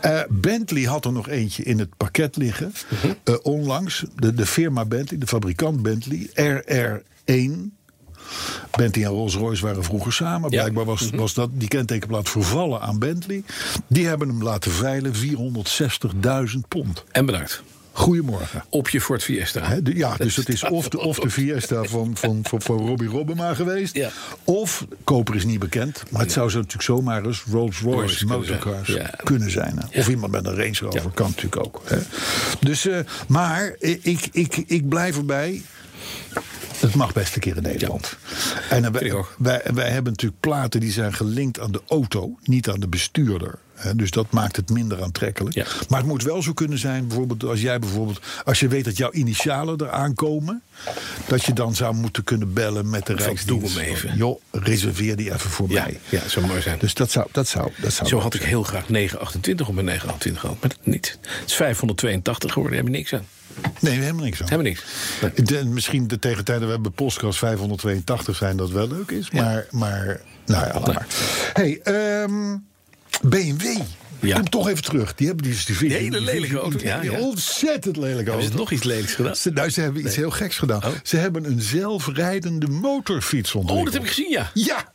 B: Eh, Bentley had er nog eentje in het pakket liggen.
C: Mhm.
B: onlangs. De, de firma Bentley, de fabrikant Bentley. RR1. Bentley en Rolls-Royce waren vroeger samen.
C: Mhm.
B: Blijkbaar was, was dat, die kentekenplaat vervallen aan Bentley. Die hebben hem laten veilen. 460.000 pond.
C: En bedankt.
B: Goedemorgen.
C: Op je Ford Fiesta.
B: De- ja, dus het is of de, of de Fiesta van, van, van, van Robbie Robbema geweest.
C: Ja.
B: Of, koper is niet bekend. Maar het zou zo natuurlijk zomaar eens Rolls-Royce
C: Royce kunnen
B: motorcars
C: zijn. Ja.
B: kunnen zijn. Of iemand met een Range Rover, kan natuurlijk ook. Dus, eh, maar ik, ik, ik blijf erbij. Het mag best een keer in Nederland. En eh, wij, wij hebben natuurlijk platen die zijn gelinkt aan de auto, niet aan de bestuurder. Hè, Dus dat maakt het minder aantrekkelijk.
C: Ja.
B: Maar het moet wel zo kunnen zijn, bijvoorbeeld als jij bijvoorbeeld, als je weet dat jouw initialen eraan komen, dat je dan zou moeten kunnen bellen met de Rijksdienst.
C: doe hem even.
B: Joh, reserveer die even voor
C: Ja,
B: mij.
C: ja, dat zou mooi zijn.
B: Dus dat zou, dat zou, dat zou
C: Zo had ik heel graag 928 op mijn 928 gehad. Maar dat niet. Het is 582 geworden. Daar heb je niks aan.
B: Nee, helemaal niks aan.
C: Hebben niks. Nee.
B: De- misschien de tegentijden we hebben Postcast 582 zijn dat wel leuk is. Maar, maar nou ja, laat maar. Hey, ehm, BMW.
C: Ja.
B: Kom toch even terug. Die hebben die, die,
C: Die hele lelijke auto, ja,
B: die
C: ja.
B: Ontzettend lelijke
C: Hebben
B: auto.
C: ze nog iets lelijks gedaan?
B: Ze, nou, ze hebben iets heel geks gedaan.
C: Oh.
B: Ze hebben een zelfrijdende motorfiets ontwikkeld.
C: Oh, dat heb ik gezien, ja.
B: Ja.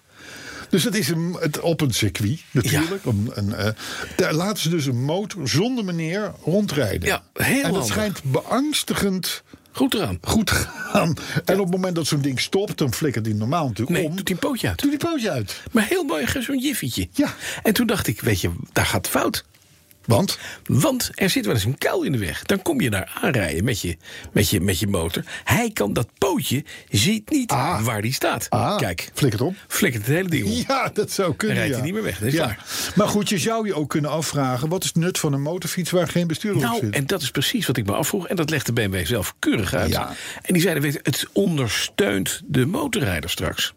B: Dus het is een, het, op een circuit natuurlijk. Een, een, eh, daar laten ze dus een motor zonder meneer rondrijden.
C: Ja, heel
B: En dat
C: handig.
B: schijnt beangstigend
C: Goed eraan.
B: goed te gaan. En op het moment dat zo'n ding stopt, dan flikkert hij normaal natuurlijk
C: Nee,
B: om.
C: doet hij een pootje uit.
B: Doet die pootje uit.
C: Maar heel mooi, zo'n jiffietje.
B: Ja.
C: En toen dacht ik, weet je, daar gaat fout.
B: Want?
C: Want er zit wel eens een kuil in de weg. Dan kom je daar aanrijden met je, met je, met je motor. Hij kan dat pootje, ziet niet
B: Ah.
C: waar die staat.
B: Ah,
C: Kijk,
B: flikkert om.
C: flikkert het hele ding om.
B: Ja, dat zou kunnen.
C: rijdt hij
B: ja.
C: niet meer weg, dat is
B: ja.
C: klaar.
B: Maar goed, je zou je ook kunnen afvragen: wat is het nut van een motorfiets waar geen bestuurder op
C: Nou,
B: zit?
C: en dat is precies wat ik me afvroeg. En dat legt de BMW zelf keurig uit.
B: Ja.
C: En die zeiden, weet het ondersteunt de motorrijder straks.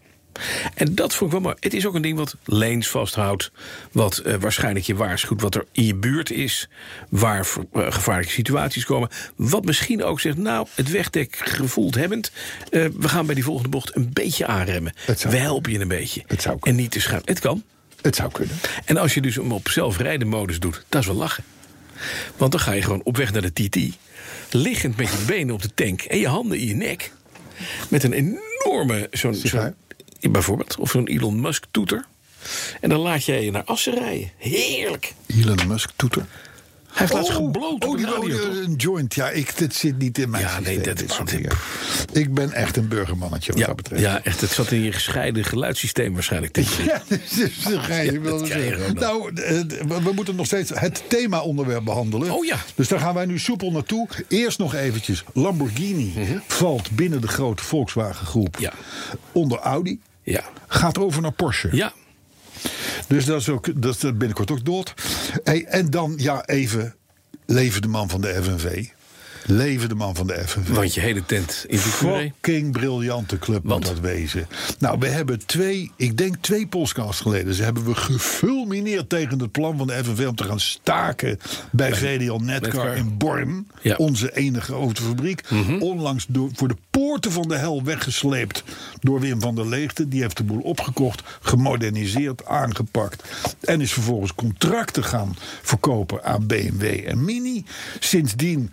C: En dat vond ik wel mooi. Het is ook een ding wat lanes vasthoudt. Wat eh, waarschijnlijk je waarschuwt wat er in je buurt is. Waar eh, gevaarlijke situaties komen. Wat misschien ook zegt, nou, het wegdek gevoeld hebbend. eh, we gaan bij die volgende bocht een beetje aanremmen. We helpen je een beetje.
B: Het zou
C: en
B: kunnen.
C: niet te schuin. Het kan.
B: Het zou kunnen.
C: En als je dus hem op zelfrijden modus doet, dat is wel lachen. Want dan ga je gewoon op weg naar de TT. Liggend met je benen op de tank en je handen in je nek. Met een enorme, zo'n, zo'n bijvoorbeeld, of zo'n Elon Musk toeter. En dan laat jij je naar Assen rijden. Heerlijk.
B: Elon Musk toeter.
C: Hij heeft laatst gebloot
B: oh, die-
C: radio,
B: oh, een joint. Ja, ik, dit zit niet in mijn
C: Ja,
B: systeem,
C: nee, dat-
B: dit
C: dat-
B: dingen. Ik ben echt een burgermannetje wat
C: Ja,
B: dat betreft.
C: ja, echt. Het zat in je gescheiden geluidssysteem waarschijnlijk.
B: Ja, dus dat ga je wel zeggen. Nou, eh, we, we moeten nog steeds het thema-onderwerp behandelen.
C: Oh ja.
B: Dus daar gaan wij nu soepel naartoe. Eerst nog eventjes. Lamborghini valt binnen de grote Volkswagen-groep
C: Mhm. Ja.
B: onder Audi.
C: Ja.
B: Gaat over naar Porsche.
C: Ja,
B: Dus dat is, ook, dat is binnenkort ook dood. Hey, en dan, ja, even. Leven de man van de FNV. Leven de man van de FNV.
C: want je hele tent in de.
B: Fucking briljante club moet
C: Want?
B: dat wezen. Nou, we hebben twee, ik denk twee podcasts geleden... ze hebben we gefulmineerd tegen het plan van de FNV... om te gaan staken bij VDL Netcar
C: Netcar.
B: in Born.
C: Ja.
B: Onze enige autofabriek. Onlangs door, voor de poorten van de hel weggesleept... door Wim van der Leegte. Die heeft de boel opgekocht, gemoderniseerd, aangepakt... en is vervolgens contracten gaan verkopen aan BMW en Mini. Sindsdien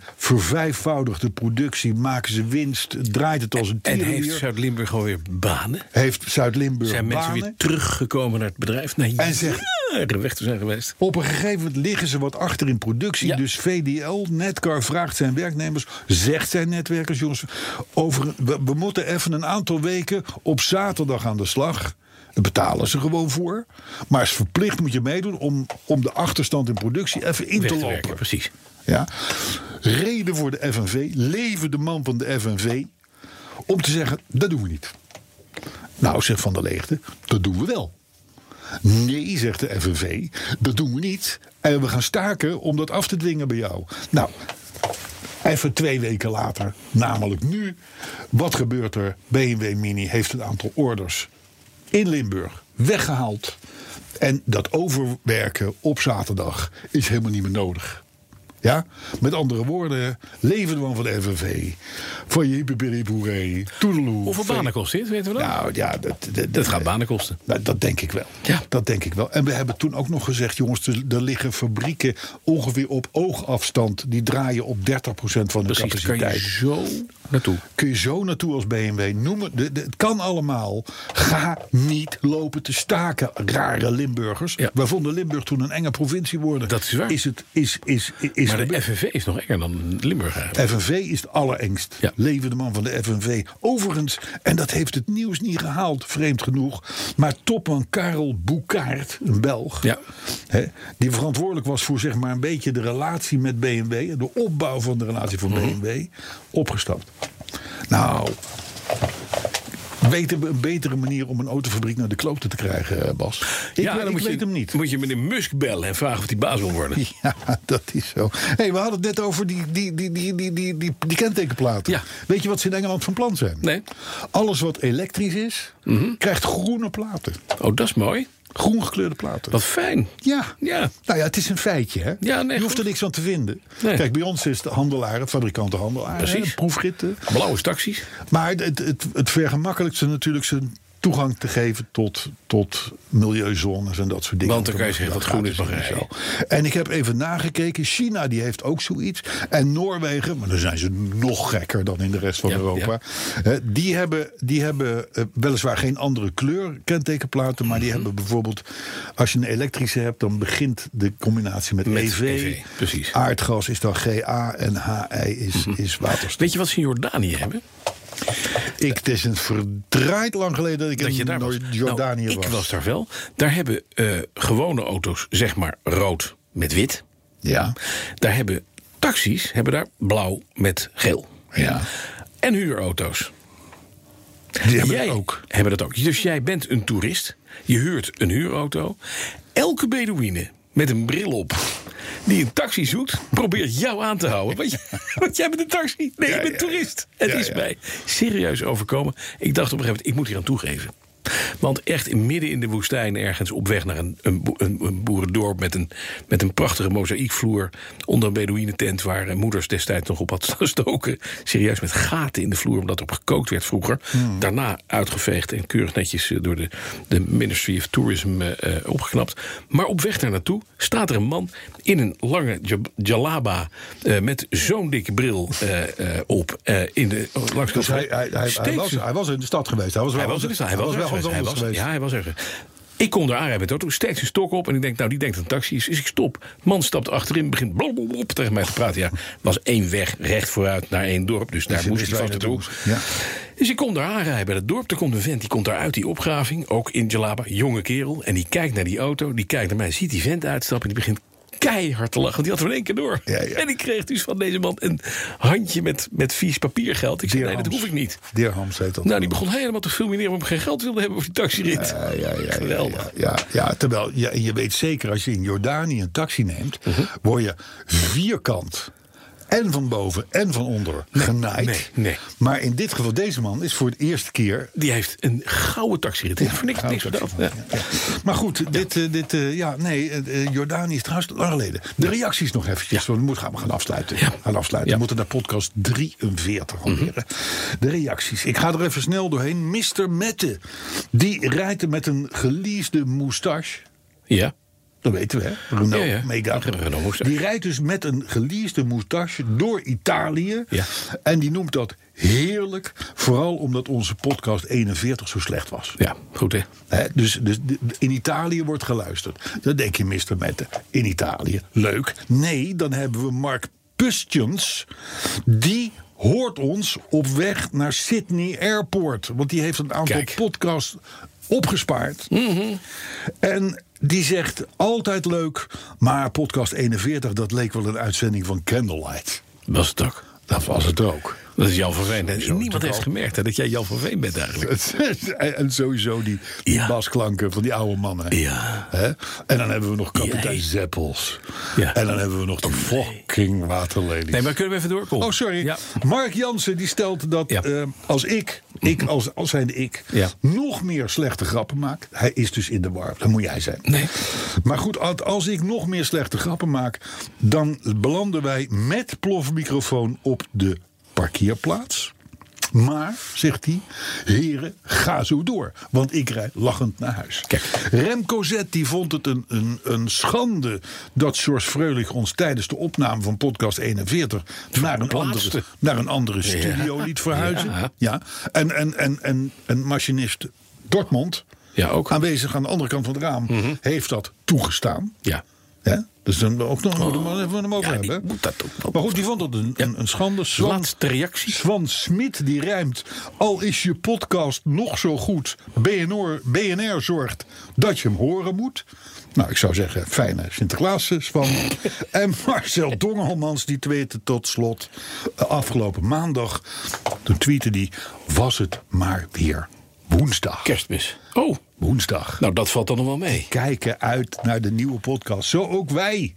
B: vervijfvoudigt de productie, maken ze winst... draait het als een
C: En
B: tierenlier.
C: heeft Zuid-Limburg alweer banen?
B: heeft Zuid-Limburg
C: Zijn mensen
B: banen.
C: weer teruggekomen naar het bedrijf? Nee,
B: En zeg-
C: jaren weg te zijn geweest.
B: Op een gegeven moment liggen ze wat achter in productie.
C: Ja.
B: Dus VDL, Netcar, vraagt zijn werknemers, zegt zijn netwerkers, jongens, over, we, we moeten even een aantal weken op zaterdag aan de slag. Daar betalen ze gewoon voor. Maar is verplicht moet je meedoen om, om de achterstand in productie even in te
C: te
B: lopen.
C: werken, precies.
B: Ja. Reden voor de FNV, leven de man van de FNV, om te zeggen, dat doen we niet. Nou, zegt Van der Leegte, dat doen we wel. Nee, zegt de FNV, dat doen we niet. En we gaan staken om dat af te dwingen bij jou. Nou, even twee weken later, namelijk nu. Wat gebeurt er? BMW Mini heeft een aantal orders in Limburg weggehaald. En dat overwerken op zaterdag is helemaal niet meer nodig. Ja? Met andere woorden, leven de man van de FNV. Van je toedeloe.
C: Hoeveel banen kost dit, weten we dat?
B: Nou ja, dat, dat,
C: dat gaat banen kosten.
B: nou, dat denk ik wel.
C: Ja.
B: Dat denk ik wel. En we hebben toen ook nog gezegd, jongens, er, er liggen fabrieken ongeveer op oogafstand. Die draaien op 30% van de capaciteit.
C: je zo naartoe.
B: Kun je zo naartoe als BMW noemen. De, de- het kan allemaal. Ga niet lopen te staken, rare Limburgers.
C: Ja.
B: We vonden Limburg toen een enge provincie worden.
C: Dat is waar.
B: Is het, is, is, is
C: Maar de. FNV is nog enger dan Limburg eigenlijk.
B: FNV is het allerengst.
C: Ja.
B: Leven de man van de FNV. Overigens, en dat heeft het nieuws niet gehaald, vreemd genoeg. Maar topman Karel Boekaert, een Belg.
C: Ja.
B: Hè, die verantwoordelijk was voor zeg maar een beetje de relatie met BMW. De opbouw van de relatie
C: Mhm.
B: van BMW. Opgestapt. Nou. Weten we een betere manier om een autofabriek naar de kloten te krijgen, eh, Bas? Ik,
C: ja, dan moet
B: weet
C: je,
B: hem niet.
C: Moet je meneer Musk bellen en vragen of hij baas wil worden.
B: Ja, dat is zo. hey, we hadden het net over die, die, die, die, die, die, die, die kentekenplaten.
C: Ja.
B: Weet je wat ze in Engeland van plan zijn?
C: Nee.
B: Alles wat elektrisch is, krijgt groene platen.
C: Oh, dat is mooi.
B: Groen gekleurde platen.
C: Wat fijn.
B: Ja.
C: Ja.
B: Nou ja, het is een feitje, hè?
C: Ja, nee,
B: je hoeft er niks aan te vinden.
C: Nee.
B: Kijk, bij ons is het handelaren, fabrikanten handelaren,
C: Precies.
B: hè, proefritten.
C: Blauwe taxis.
B: Maar het, het, het vergemakkelijkste natuurlijk zijn toegang te geven tot, tot milieuzones en dat soort dingen.
C: Want dan kan je zeggen
B: Dat
C: wat groen is,
B: zo. En ik heb even nagekeken. China die heeft ook zoiets. En Noorwegen, maar dan zijn ze nog gekker dan in de rest van
C: Ja,
B: Europa. Die hebben, die hebben eh, weliswaar geen andere kleur kentekenplaten. Maar
C: Mhm.
B: die hebben bijvoorbeeld, als je een elektrische hebt, dan begint de combinatie met,
C: Met
B: EV.
C: EV, precies.
B: Aardgas is dan GA en HI is,
C: Mhm.
B: is waterstof.
C: Weet je wat ze in Jordanië hebben?
B: Ik, het is een verdraaid lang geleden dat ik
C: Dat je
B: in
C: daar was.
B: Noord- Jordanië
C: Nou,
B: was.
C: Ik was daar wel. Daar hebben eh, gewone auto's, zeg maar, rood met wit.
B: Ja.
C: Daar hebben taxis hebben daar blauw met geel.
B: Ja.
C: En huurauto's.
B: Die hebben
C: jij
B: het ook.
C: hebben dat ook. Dus jij bent een toerist. Je huurt een huurauto. Elke Bedouine met een bril op. Die een taxi zoekt, probeert jou aan te houden. Want, je, want jij bent een taxi. Nee,
B: Ja,
C: ik ben
B: ja,
C: toerist. Het is mij serieus overkomen. Ik dacht op een gegeven moment, ik moet hier aan toegeven. Want echt midden in de woestijn, ergens op weg naar een, een, een, boerendorp met een, met een prachtige mozaïekvloer. onder een Bedouinentent waar eh, moeders destijds nog op had gestoken. Serieus met gaten in de vloer, omdat er op gekookt werd vroeger.
B: Hmm.
C: Daarna uitgeveegd en keurig netjes eh, door de, de Ministry of Tourism eh, opgeknapt. Maar op weg daar naartoe staat er een man in een lange jalaba. met zo'n dikke bril op. in de, langs de
B: Dus hij, hij, was, hij was in de stad geweest. Hij was wel,
C: hij was hij was,
B: wel
C: Hij was,
B: geweest.
C: ja, hij was er. Ik kom daar aanrijden met de auto, steekt zijn stok op en ik denk, nou, die denkt dat het een taxi is. Dus ik stop. Man stapt achterin, begint blablabla tegen mij te praten. Ja, was één weg recht vooruit naar één dorp, dus daar moest hij vast naartoe.
B: moest.
C: Dus ik kom daar aanrijden bij het dorp. Er komt een vent, die komt daar uit die opgraving. Ook in Jalaba, jonge kerel. En die kijkt naar die auto, die kijkt naar mij, ziet die vent uitstappen... en die begint keihard te lachen, want die had er in één keer door.
B: Ja, ja.
C: En ik kreeg dus van deze man een handje met, met vies papiergeld. Ik zei, nee, dat hoef ik niet.
B: Dirhams heet dat.
C: Nou, die begon helemaal te fulmineren waarom ik geen geld wilde hebben voor die taxirit.
B: Ja, ja, ja,
C: Geweldig.
B: Ja, ja, ja, terwijl je weet zeker, als je in Jordanië een taxi neemt,
C: Mhm.
B: word je vierkant. En van boven en van onder genaaid.
C: nee, nee.
B: Maar in dit geval, deze man is voor de eerste keer.
C: Die heeft een gouden taxirit. Ja, voor niks, niks
B: taxi,
C: Ja.
B: ja. Maar goed, dit, eh, dit eh, ja, nee, eh, Jordanië is trouwens lang geleden. De reacties nog eventjes, want we moeten gaan, we gaan afsluiten.
C: Ja.
B: Gaan afsluiten.
C: Mhm.
B: We moeten naar podcast 43 alweer. hè. De reacties. Ik ga er even snel doorheen. Mr. Mette, die rijdt met een geleasede moustache.
C: ja.
B: Dat weten we, hè? Renault
C: Ja, Renault moustache.
B: Die rijdt dus met een geleasede moustache door Italië.
C: Ja.
B: En die noemt dat heerlijk. Vooral omdat onze podcast 41 zo slecht was.
C: ja, goed hè.
B: Hè, dus, dus in Italië wordt geluisterd. Dan denk je, Mr. Mette, in Italië, leuk. Nee, dan hebben we Mark Pustjens. Die hoort ons op weg naar Sydney Airport. Want die heeft een aantal
C: Kijk.
B: podcasts opgespaard. En die zegt, altijd leuk, maar podcast 41... dat leek wel een uitzending van Candlelight.
C: Was het ook.
B: Dat was het ook.
C: Dat is Jan van Veen. En niemand heeft
B: al.
C: gemerkt hè, dat jij Jan van Veen bent eigenlijk.
B: en sowieso die, die
C: Ja.
B: basklanken van die oude mannen.
C: Ja.
B: Hè? En dan hebben we nog kapitein
C: Jij.
B: Zeppels.
C: Ja.
B: En dan hebben we nog die fucking waterlelies.
C: Nee, maar kunnen we even doorkomen?
B: Oh, sorry.
C: Ja.
B: Mark Jansen die stelt dat eh, als ik, ik als, als zijnde ik,
C: Ja.
B: nog meer slechte grappen maak. Hij is dus in de war. Dat moet jij zijn.
C: Nee.
B: Maar goed, als- als ik nog meer slechte grappen maak, dan belanden wij met plofmicrofoon op de parkeerplaats. Maar, zegt hij, heren, ga zo door. Want ik rijd lachend naar huis.
C: Kijk.
B: Remco Z die vond het een, een, een schande dat George Freulich ons tijdens de opname van podcast 41 naar een, andere, naar een andere studio liet verhuizen.
C: Ja.
B: Ja. En, en, en, en, en machinist Dortmund,
C: Ja, ook.
B: aanwezig aan de andere kant van het raam,
C: Mhm.
B: heeft dat toegestaan.
C: Ja.
B: Ja? Dus dan ook nog moeten we even hem over
C: Oh.
B: Hebben.
C: moet dat ook wel.
B: Maar goed, die vond dat een, een, een schande. Swan,
C: Laatste reactie.
B: Swan Smit die rijmt. Al is je podcast nog zo goed. BNR, BNR zorgt dat je hem horen moet. Nou, ik zou zeggen, fijne Sinterklaas, eh, Swan. en Marcel Dongelmans die tweette tot slot eh, afgelopen maandag. Toen tweette die, was het maar weer woensdag.
C: Kerstmis. Oh,
B: Woensdag.
C: nou dat valt dan nog wel mee.
B: kijken uit naar de nieuwe podcast. Zo ook wij.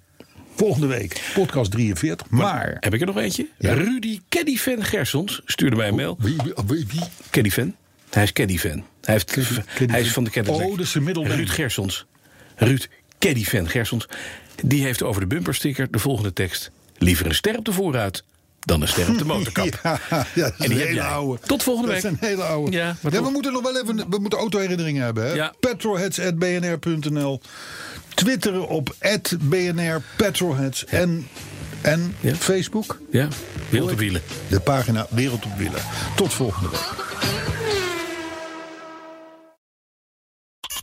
B: Volgende week, podcast 43. Maar.
C: Heb ik er nog eentje?
B: Ja.
C: Rudy Caddy-fan Gersons stuurde mij een mail.
B: Wie, wie?
C: Caddy-fan? Hij is Caddy-fan. Hij, heeft, hij is van de Caddy.
B: Oh, middelnaam.
C: Ruud Gersons. Ruud Caddy-fan Gersons. Die heeft over de bumpersticker de volgende tekst. Liever een ster op de vooruit dan een ster op de motorkap.
B: Ja, dat
C: En die
B: hele oude.
C: Tot volgende
B: Dat
C: week.
B: een hele oude.
C: Ja,
B: we moeten nog wel even. We moeten autoherinneringen hebben. Hè?
C: Ja.
B: Petrolheads.bnr.nl. Twitteren op @bnr Petrolheads. En, en. Facebook.
C: Ja, wereld op wielen.
B: De pagina Wereld op Wielen. Tot volgende week.